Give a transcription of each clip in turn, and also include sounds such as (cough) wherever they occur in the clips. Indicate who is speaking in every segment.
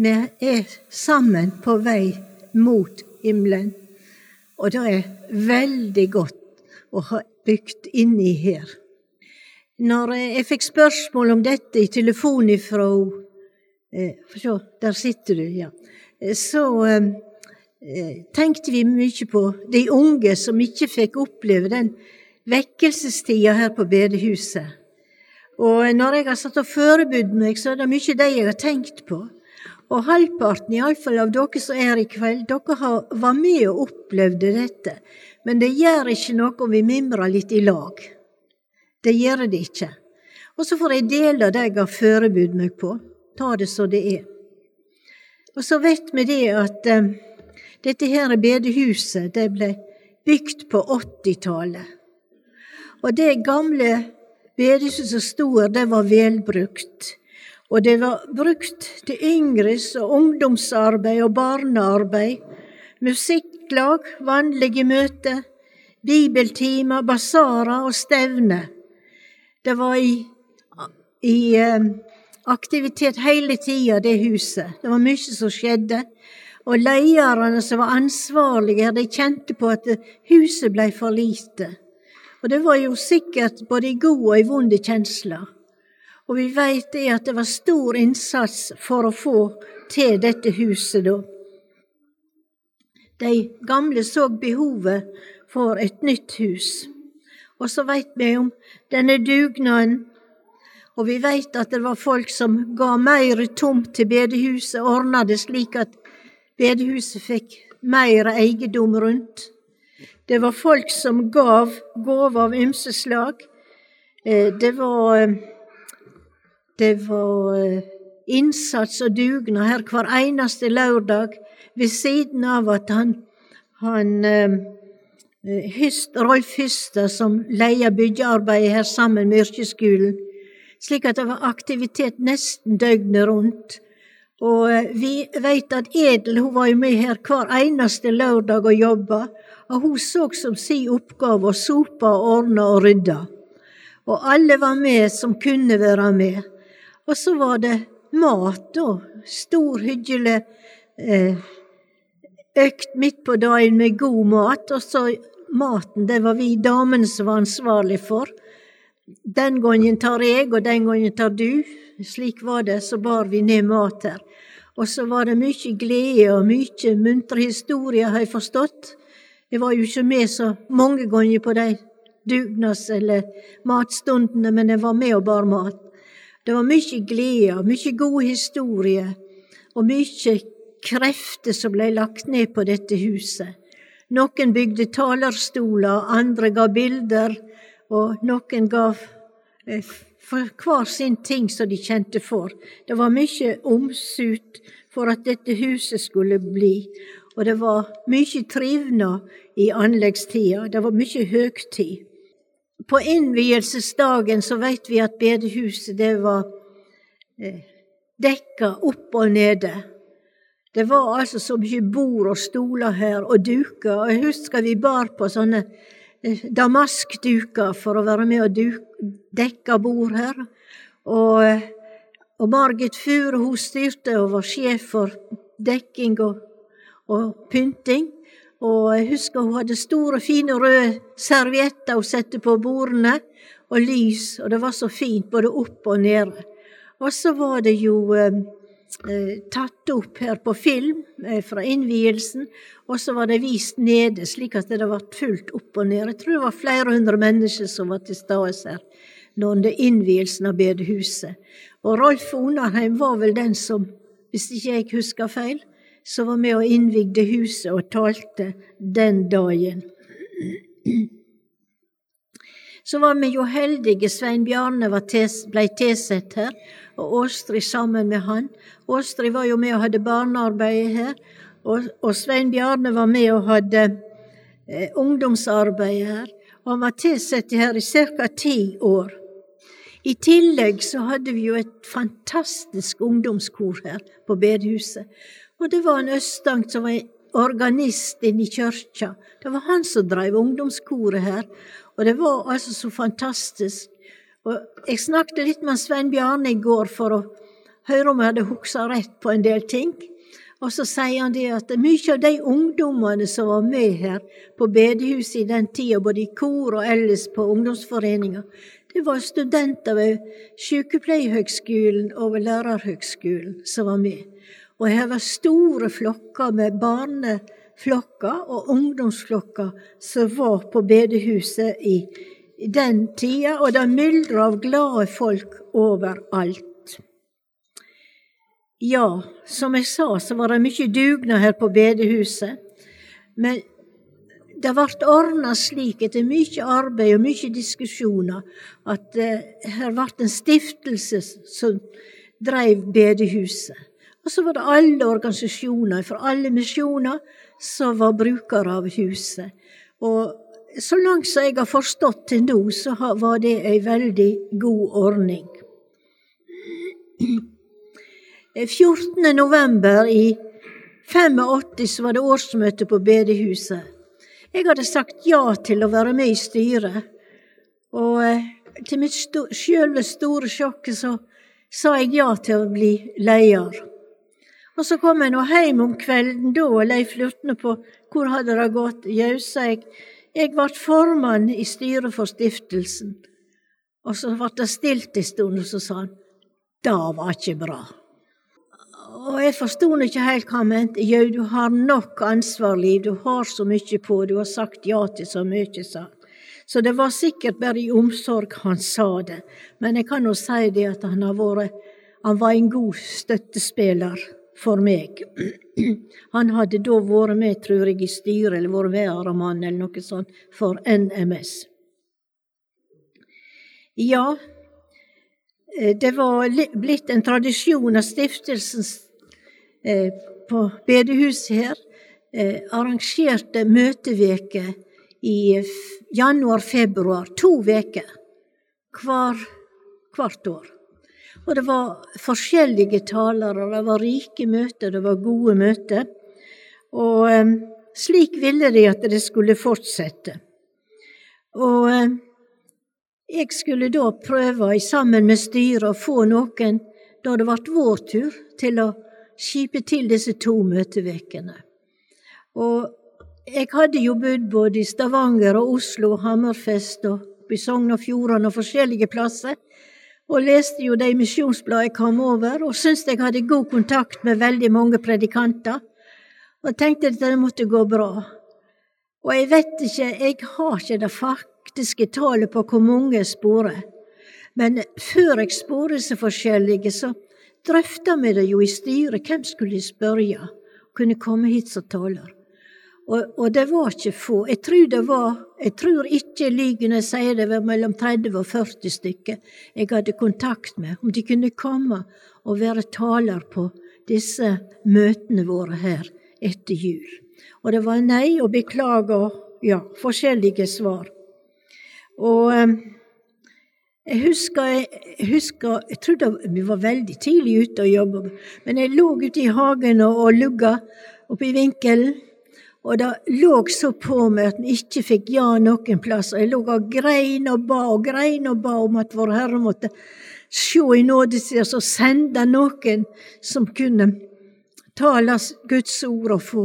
Speaker 1: Vi er sammen på vei mot himmelen. Og det er veldig godt å ha bygd inni her. Når jeg fikk spørsmål om dette i telefon ifra eh, Se, der sitter du, ja. Så eh, eh, tenkte vi mye på de unge som ikke fikk oppleve den vekkelsestida her på bedehuset. Og når jeg har satt og forberedt meg, så er det mye de jeg har tenkt på. Og halvparten iallfall av dere som er i kveld, dere har, var med og opplevde dette. Men det gjør ikke noe om vi mimrer litt i lag. Det gjør det ikke. Og så får jeg dele det jeg har forberedt meg på. Ta det så det er. Og så vet vi det at um, dette her bedehuset det ble bygd på 80-tallet. Og det gamle bedehuset som sto her, det var velbrukt. Og det var brukt til yngres og ungdomsarbeid og barnearbeid, musikklag, vanlige møter, bibeltimer, basarer og stevner. Det var i, i eh, aktivitet hele tida, det huset. Det var mye som skjedde. Og lederne som var ansvarlige, de kjente på at huset blei for lite. Og det var jo sikkert både i gode og i vonde kjensler. Og vi veit det at det var stor innsats for å få til dette huset da. De gamle så behovet for et nytt hus. Og så veit vi om denne dugnaden. Og vi veit at det var folk som ga mer tomt til bedehuset, ordna det slik at bedehuset fikk mer eiendom rundt. Det var folk som gav gaver av ymse slag. Eh, det var, eh, det var eh, innsats og dugnad her hver eneste lørdag, ved siden av at han, han Hyst, Rolf Hyster, som leia byggearbeidet her sammen med yrkesskolen, slik at det var aktivitet nesten døgnet rundt. Og vi veit at Edel hun var jo med her hver eneste lørdag og jobba, og hun så som si oppgave å sope og ordne og rydde. Og alle var med som kunne være med. Og så var det mat, da. Stor, hyggelig eh, økt midt på dagen med god mat. Og så maten, det var vi damene som var ansvarlig for. Den gangen tar jeg, og den gangen tar du. Slik var det, så bar vi ned mat her. Og så var det mye glede og mye muntre historier, har jeg forstått. Jeg var jo ikke med så mange ganger på de dugnads- eller matstundene, men jeg var med og bar mat. Det var mye glede, mye god historie, og mye krefter som ble lagt ned på dette huset. Noen bygde talerstoler, andre ga bilder, og noen gav eh, for hver sin ting som de kjente for. Det var mye omsut for at dette huset skulle bli, og det var mye trivnad i anleggstida. Det var mye høgtid. På innvielsesdagen så veit vi at bedehuset det var eh, dekka opp og nede. Det var altså så mye bord og stoler her, og duker. Og jeg husker vi bar på sånne eh, damaskduker for å være med og dekke bord her. Og, eh, og Margit Fure hun styrte og var sjef for dekking og, og pynting. Og jeg husker hun hadde store, fine røde servietter hun satte på bordene, og lys, og det var så fint både opp og nede. Og så var det jo eh, eh, tatt opp her på film eh, fra innvielsen, og så var det vist nede, slik at det ble fullt opp og ned. Jeg tror det var flere hundre mennesker som var til stede her under innvielsen av bedehuset. Og Rolf Onarheim var vel den som, hvis ikke jeg husker feil, som var med og innvigde huset og talte den dagen. Så var vi jo heldige. Svein Bjarne tes, blei tilsett her, og Åstrid sammen med han. Åstrid var jo med og hadde barnearbeidet her, og, og Svein Bjarne var med og hadde eh, ungdomsarbeidet her. Og han var tilsett her i ca. ti år. I tillegg så hadde vi jo et fantastisk ungdomskor her på bedehuset. Og det var en Østang som var organist inne i kyrkja. Det var han som drev ungdomskoret her. Og det var altså så fantastisk. Og jeg snakket litt med Svein Bjarne i går for å høre om jeg hadde huska rett på en del ting. Og så sier han det at mye av de ungdommene som var med her på bedehuset i den tida, både i kor og ellers på ungdomsforeninga, det var studenter ved Sykepleierhøgskolen og ved Lærerhøgskolen som var med. Og her var store flokker med barneflokker og ungdomsflokker som var på bedehuset i, den tida, og det myldra av glade folk overalt. Ja, som jeg sa, så var det mye dugnad her på bedehuset. Men det ble ordna slik, etter mye arbeid og mye diskusjoner, at uh, her ble en stiftelse som drev bedehuset. Og så var det alle organisasjoner fra alle misjoner som var brukere av huset. Og så langt som jeg har forstått til nå, så var det ei veldig god ordning. 14. Eh, november i 85 så var det årsmøte på bedehuset. Jeg hadde sagt ja til å være med i styret, og eh, til mitt sjølve store sjokk så sa jeg ja til å bli leder. Og så kom jeg nå hjem om kvelden da, og Leif lurte på hvor hadde det gått. Jau, sa jeg, jeg ble formann i styret for stiftelsen. Og så ble det stilt en stund, og så sa han, det var ikke bra. Og jeg forsto ikke helt hva han mente. Jau, du har nok ansvar, Liv, du har så mye på, du har sagt ja til så mye, sa. Så det var sikkert bare i omsorg han sa det, men jeg kan jo si det at han har vært Han var en god støttespiller for meg. (clears throat) Han hadde da vært med, tror jeg, i styret, eller vært varamann, eller noe sånt, for NMS. Ja, Eh, det var blitt en tradisjon av stiftelsen eh, på bedehuset her eh, arrangerte møteveker i januar-februar. To veker hver, hvert år. Og det var forskjellige talere, det var rike møter, det var gode møter. Og um, slik ville de at det skulle fortsette. Og um, jeg skulle da prøve sammen med styret å få noen, da det ble vår tur, til å skipe til disse to møtevekene. Og jeg hadde jo bodd både i Stavanger og Oslo Hammerfest og i Sogn og Fjordane og forskjellige plasser, og leste jo de misjonsbladene jeg kom over, og syntes jeg hadde god kontakt med veldig mange predikanter, og tenkte at det måtte gå bra. Og jeg vet ikke, jeg har ikke det faktiske tallet på hvor mange jeg sporer. Men før jeg sporer så forskjellige, så drøfta vi det jo i styret. Hvem skulle jeg spørre? Kunne komme hit som taler. Og, og, det var ikke få. Jeg tror det var, jeg tror ikke lyver når jeg sier det var mellom 30 og 40 stykker jeg hadde kontakt med, om de kunne komme og være taler på disse møtene våre her etter jul. Og det var nei og beklager, ja, forskjellige svar. Og ehm, jeg husker, jeg husker Jeg trodde vi var veldig tidlig ute og jobba, men jeg lå ute i hagen og, og lugga oppe i vinkelen. Og det lå så på meg at vi ikke fikk ja noen plass. Og jeg lå og grein og ba og grein og ba om at Vår Herre måtte se i nåde til oss og sende noen som kunne tale Guds ord og få,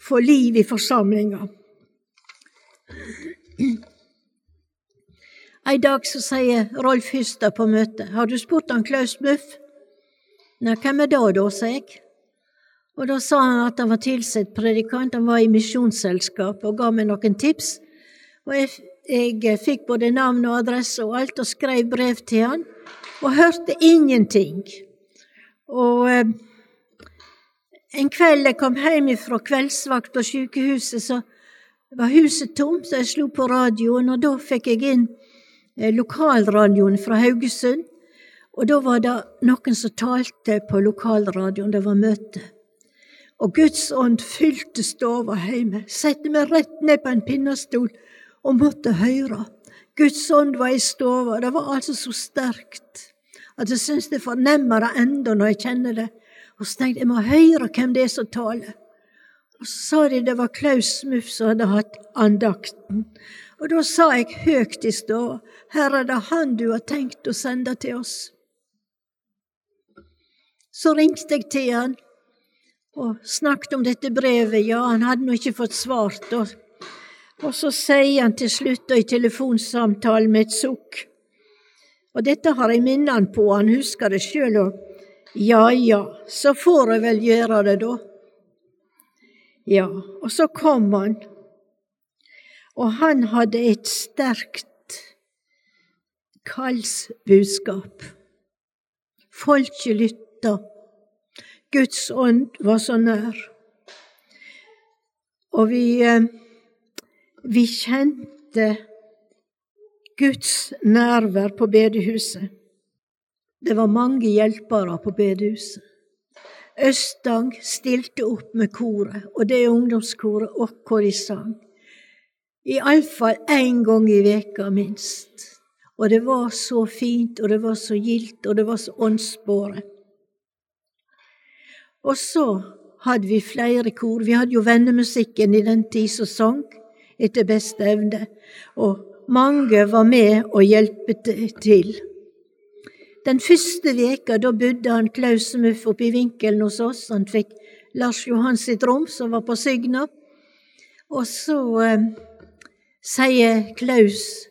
Speaker 1: få liv i forsamlinga. En dag så sier Rolf Hystad på møtet, har du spurt han Klaus Muff? Nei, hvem er det da, sier jeg. Og da sa han at han var tilsett predikant, han var i misjonsselskap og ga meg noen tips. Og jeg, jeg fikk både navn og adresse og alt, og skrev brev til han, og hørte ingenting. Og eh, en kveld jeg kom hjem fra kveldsvakt på sykehuset, så var huset tomt, så jeg slo på radioen, og da fikk jeg inn Eh, lokalradioen fra Haugesund. Og da var det noen som talte på lokalradioen, det var møte. Og Guds ånd fylte stova hjemme, sette meg rett ned på en pinnestol og måtte høre. Guds ånd var i stova, det var altså så sterkt at jeg syns det fornemmer det enda når jeg kjenner det. Og så tenkte jeg jeg må høre hvem det er som taler. Og så sa de det var Klaus Muff som hadde hatt andakten. Og da sa jeg høgt i stå, Herre, det er Han du har tenkt å sende til oss. Så ringte jeg til han og snakket om dette brevet. Ja, han hadde nå ikke fått svart. Og, og så sier han til slutt i telefonsamtalen med et sukk Og dette har jeg minnet på, han husker det sjøl òg. Ja ja, så får jeg vel gjøre det, da. Ja, og så kom han, og han hadde et sterkt kallsbudskap. Folket lytta. Guds ånd var så nær. Og vi, eh, vi kjente Guds nærvær på bedehuset. Det var mange hjelpere på bedehuset. Østang stilte opp med koret, og det er ungdomskoret, og hvor de sang. Iallfall én gang i veka minst. Og det var så fint, og det var så gildt, og det var så åndsbåret. Og så hadde vi flere kor. Vi hadde jo vennemusikken i den tid som sang etter beste evne, og mange var med og hjelpet til. Den første veka da bodde han Klaus Muff oppe i vinkelen hos oss. Han fikk Lars Johan sitt rom, som var på Signa. Og så eh, sier Klaus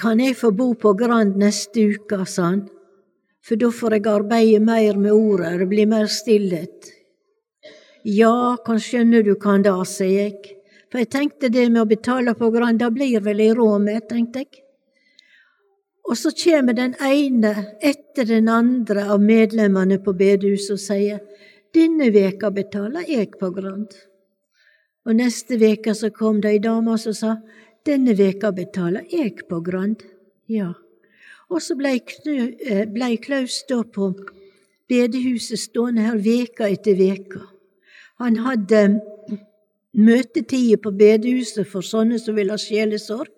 Speaker 1: kan jeg få bo på Grand neste uke, sa han, for da får jeg arbeide mer med ordet, det blir mer stillhet. Ja, kan skjønne du kan da, sier jeg, for jeg tenkte det med å betale på Grand, da blir vel jeg råd med, tenkte jeg. Og så kommer den ene etter den andre av medlemmene på bedehuset og sier denne veka betaler jeg på Grand. Og neste veke så kom det ei dame som sa denne veka betaler jeg på Grand. Ja. Og så blei eh, ble Klaus da på bedehuset stående her veka etter veka. Han hadde møtetider på bedehuset for sånne som ville ha sjelesorg,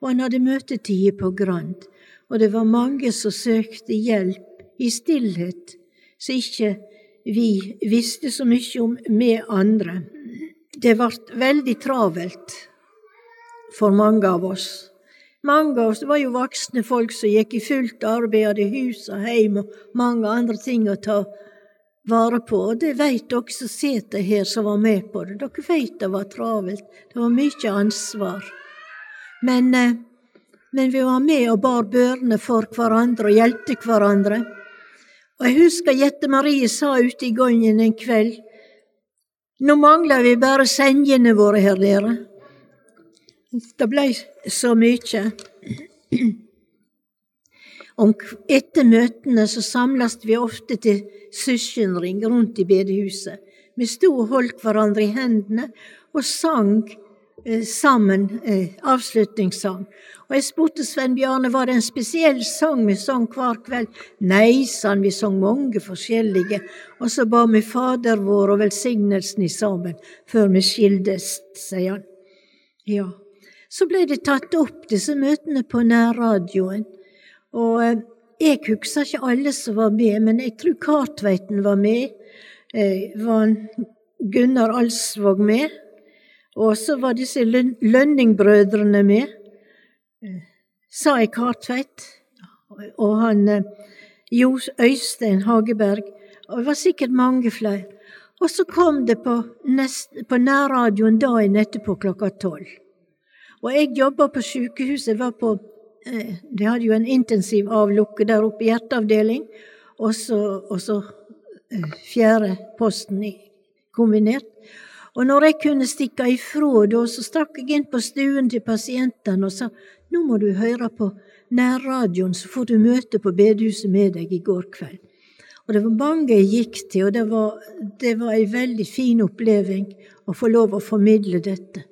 Speaker 1: og han hadde møtetider på Grand og det var mange som søkte hjelp i stillhet, så ikke vi visste så mye om med andre. Det ble veldig travelt for mange av oss. Mange av oss var jo voksne folk som gikk i fullt arbeid, hadde hus og heim og mange andre ting å ta vare på, og det veit dere som sitter her som var med på det. Dere veit det var travelt, det var mye ansvar. Men eh, men vi var med og bar børene for hverandre og hjelpte hverandre. Og jeg husker Jette Marie sa ute i gangen en kveld Nå mangler vi bare sengene våre her nede. Det blei så mye. Om etter møtene så samles vi ofte til søskenring rundt i bedehuset. Vi sto og holdt hverandre i hendene og sang Eh, sammen eh, avslutningssang. Og jeg spurte Sven Bjarne var det en spesiell sang vi sang hver kveld. Nei, sa han, vi sang mange forskjellige, og så ba vi Fader vår og velsignelsen i sammen før vi skildes, sier han. Ja. Så ble det tatt opp, disse møtene på nærradioen. Og eh, jeg husker ikke alle som var med, men jeg tror Kartveiten var med. Eh, var Gunnar Alsvåg med? Og så var disse Lønningbrødrene med. Sa jeg Kartveit. Og han eh, Øystein Hageberg. Og det var sikkert mange flere. Og så kom det på, på nærradioen dagen etterpå klokka tolv. Og jeg jobba på sykehuset. Var på, eh, de hadde jo en intensiv avlukke der oppe, hjerteavdeling. Og så, og så eh, fjerde posten i kombinert. Og når jeg kunne stikke ifra da, så stakk jeg inn på stuen til pasientene og sa nå må du høre på nærradioen, så får du møte på bedehuset med deg i går kveld. Og det var mange jeg gikk til, og det var, det var ei veldig fin oppleving å få lov å formidle dette.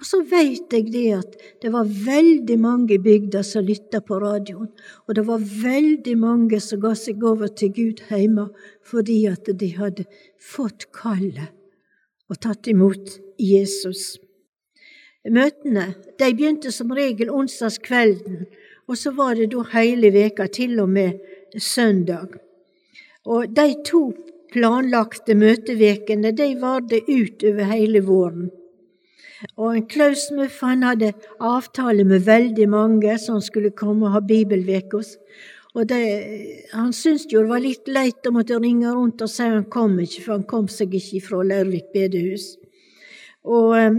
Speaker 1: Og så veit jeg det at det var veldig mange i bygda som lytta på radioen, og det var veldig mange som ga seg over til Gud hjemme fordi at de hadde fått kallet og tatt imot Jesus. Møtene de begynte som regel onsdagskvelden, og så var det da hele veka, til og med søndag. Og de to planlagte møtevekene de varte ut over hele våren. Og Klaus Muff han hadde avtale med veldig mange som skulle komme og ha bibelveke hos. Og det, han syntes jo det var litt leit å måtte ringe rundt og si han kom ikke, for han kom seg ikke fra Lærvik bedehus. Og um,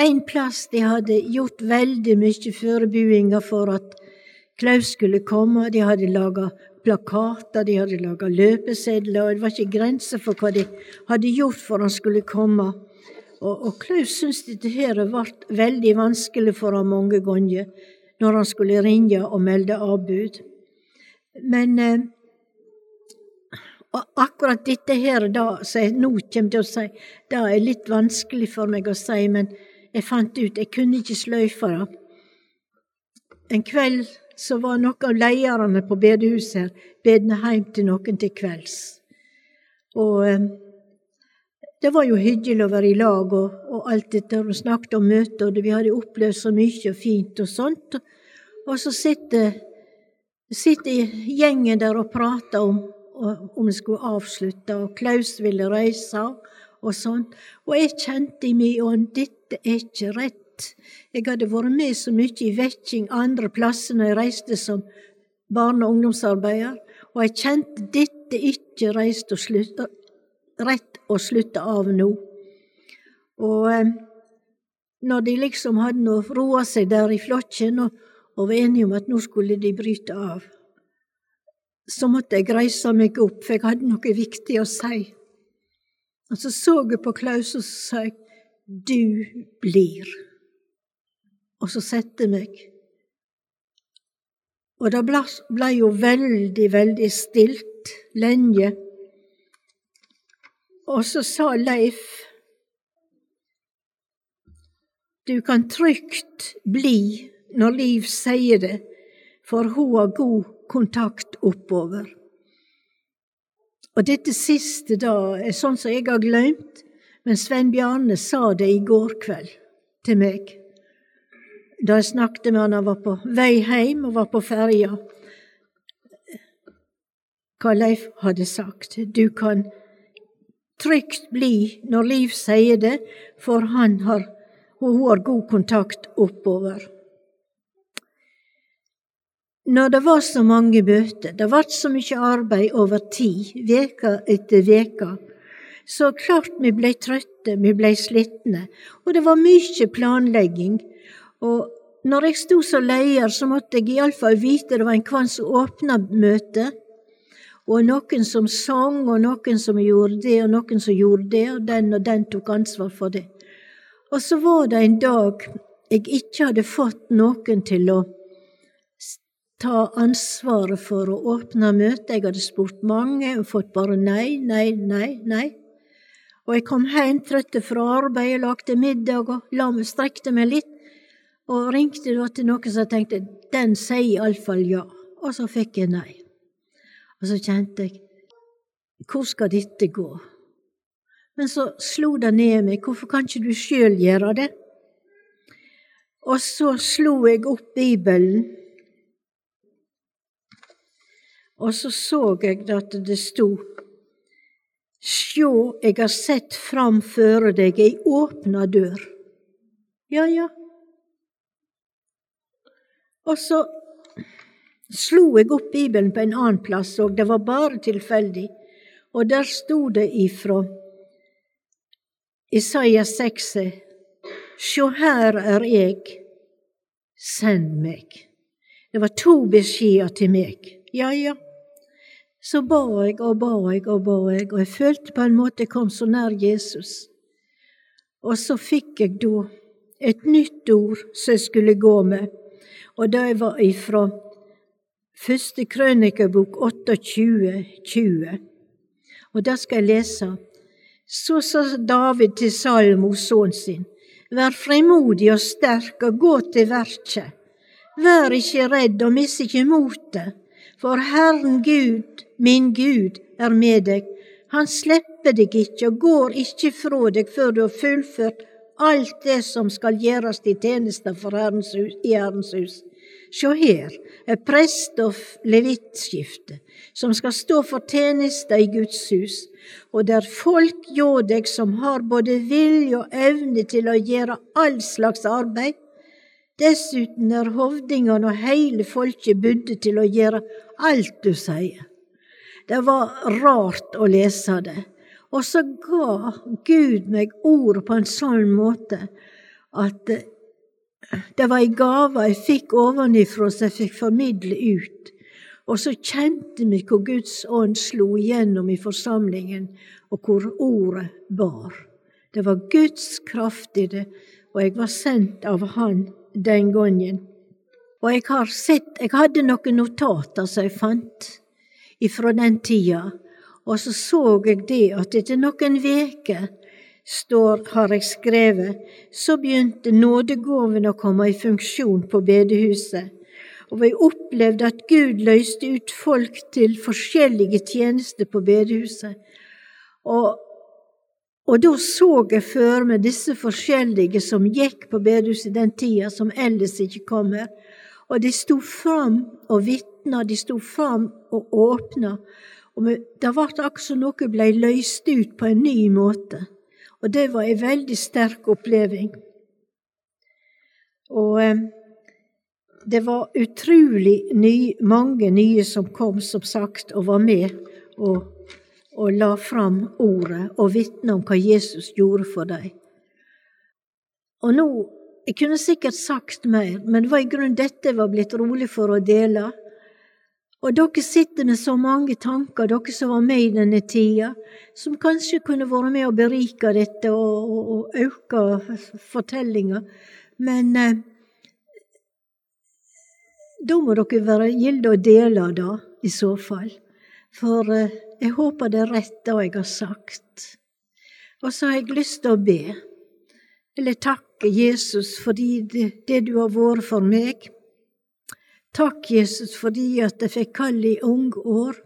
Speaker 1: en plass de hadde gjort veldig mye forberedelser for at Klaus skulle komme. De hadde laga plakater, de hadde laga løpesedler, og det var ikke grenser for hva de hadde gjort for han skulle komme. Og, og Klaus syntes dette her ble veldig vanskelig for ham mange ganger når han skulle ringe og melde avbud. Men eh, akkurat dette her da, som jeg nå kommer til å si, det er litt vanskelig for meg å si, men jeg fant ut jeg kunne ikke sløyfe det. En kveld så var noen av lederne på bedehuset her bedne hjem til noen til kvelds. Og eh, det var jo hyggelig å være i lag og, og alt dette, og snakket om møter, og vi hadde opplevd så mye og fint og sånt. Og så sitter sitter gjengen der og prater om om vi skulle avslutte, og Klaus ville reise og sånt. Og jeg kjente i min ånd dette er ikke rett. Jeg hadde vært med så mye i vekking andre plasser når jeg reiste som barne- og ungdomsarbeider, og jeg kjente dette ikke reist og slutte, rett å slutte av nå. Og eh, når de liksom hadde nå roa seg der i flokken og, og var enige om at nå skulle de bryte av, så måtte jeg reise meg opp, for jeg hadde noe viktig å si. Og så så jeg på Klaus og så sa jeg, du blir. Og så sette meg. Og det blei jo veldig, veldig stilt lenge. Og så sa Leif, du kan trygt bli når Liv sier det, for hun har god kontakt oppover. Og dette siste da er sånn som jeg har glemt, men Svein Bjarne sa det i går kveld til meg. Da jeg snakket med han, han var på vei hjem og var på ferja. Hva Leif hadde sagt. Du kan trygt bli når Liv sier det, for han har, og hun har god kontakt oppover når det var så mange møter, det ble så mye arbeid over tid, veka etter veka, så klart vi blei trøtte, vi blei slitne, og det var mye planlegging. Og når jeg sto som leder, så måtte jeg iallfall vite det var en kvann som åpna møtet, og noen som sang, og noen som gjorde det, og noen som gjorde det, og den og den tok ansvar for det. Og så var det en dag jeg ikke hadde fått noen til å ta ansvaret for å åpne møtet. Jeg hadde spurt mange og fått bare nei, nei, nei, nei. Og jeg kom hjem trøtt fra arbeid, lagde middag og la meg, strekte meg litt. Og ringte da til noen som tenkte den sier iallfall ja. Og så fikk jeg nei. Og så kjente jeg hvor skal dette gå? Men så slo det ned meg, hvorfor kan ikke du sjøl gjøre det? Og så slo jeg opp Bibelen og så så jeg at det sto Sjå, jeg har sett fram føre deg ei åpna dør. Ja, ja. Og så slo jeg opp Bibelen på en annen plass, og det var bare tilfeldig, og der sto det ifra Isaiah 6 Sjå, her er jeg, send meg. Det var to beskjeder til meg. Ja, ja så ba jeg og ba jeg og ba jeg, og jeg følte på en måte jeg kom så nær Jesus. Og så fikk jeg da et nytt ord som jeg skulle gå med, og det var ifra første krønikebok 28, 20. Og da skal jeg lese. Så sa David til Salmo, sønnen sin, Vær frimodig og sterk og gå til verket. Vær ikke redd og miss ikke motet, for Herren Gud, min Gud, er med deg. Han slipper deg ikke og går ikke fra deg før du har fullført alt det som skal gjøres i tjeneste for Herrens hus, i Herrens hus. Sjå her er prest- og levittskifte, som skal stå for tjeneste i Guds hus, og der folk hjå deg som har både vilje og evne til å gjøre all slags arbeid, Dessuten er hovdingene og heile folket budde til å gjøre alt du sier. Det var rart å lese det. Og så ga Gud meg ordet på en sånn måte at det var ei gave jeg fikk ovenifra som jeg fikk formidle ut. Og så kjente vi hvor Guds ånd slo igjennom i forsamlingen, og hvor ordet bar. Det var Guds kraft i det, og jeg var sendt av Han den gangen. Og jeg har sett Jeg hadde noen notater som jeg fant ifra den tida, og så så jeg det at etter noen veker står, har jeg skrevet, så begynte nådegaven å komme i funksjon på bedehuset, og vi opplevde at Gud løste ut folk til forskjellige tjenester på bedehuset. Og, og da så jeg for meg disse forskjellige som gikk på bedehuset den tida, som ellers ikke kommer, og de sto fram og vitna, de sto fram og åpna, og det ble akkurat som noe ble løst ut på en ny måte. Og det var ei veldig sterk oppleving. Og eh, det var utrolig ny, mange nye som kom, som sagt, og var med og, og la fram ordet og vitna om hva Jesus gjorde for dem. Og nå Jeg kunne sikkert sagt mer, men det var i grunnen dette jeg var blitt rolig for å dele. Og dere sitter med så mange tanker, dere som var med i denne tida, som kanskje kunne vært med å berike dette og, og, og øke fortellinga. Men eh, da må dere være gilde å dele det, i så fall. For eh, jeg håper det er rett, det jeg har sagt. Og så har jeg lyst til å be. Eller takke Jesus fordi det, det du har vært for meg. Takk, Jesus, fordi at jeg fikk kall i unge år.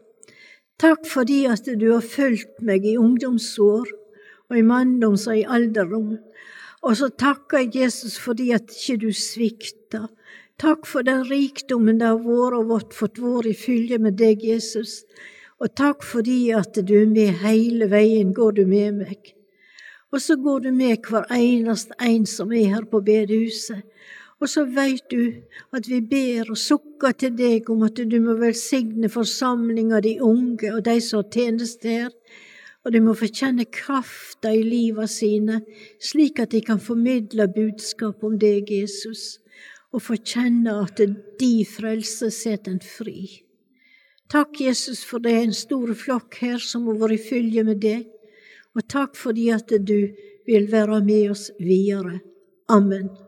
Speaker 1: Takk fordi at du har fulgt meg i ungdomsår og i manndoms og i alderdom. Og så takker jeg Jesus fordi at ikke du svikter. Takk for den rikdommen det har vært og vårt fått vår i fylje med deg, Jesus. Og takk fordi at du er med hele veien, går du med meg. Og så går du med hver eneste en som er her på bedehuset. Og så veit du at vi ber og sukker til deg om at du må velsigne forsamlinga, de unge og de som har tjeneste her, og de må få kjenne krafta i liva sine, slik at de kan formidle budskap om deg, Jesus, og få kjenne at de frelse setter en fri. Takk, Jesus, for det er en stor flokk her som har vært i fylje med deg, og takk fordi at du vil være med oss videre. Amen.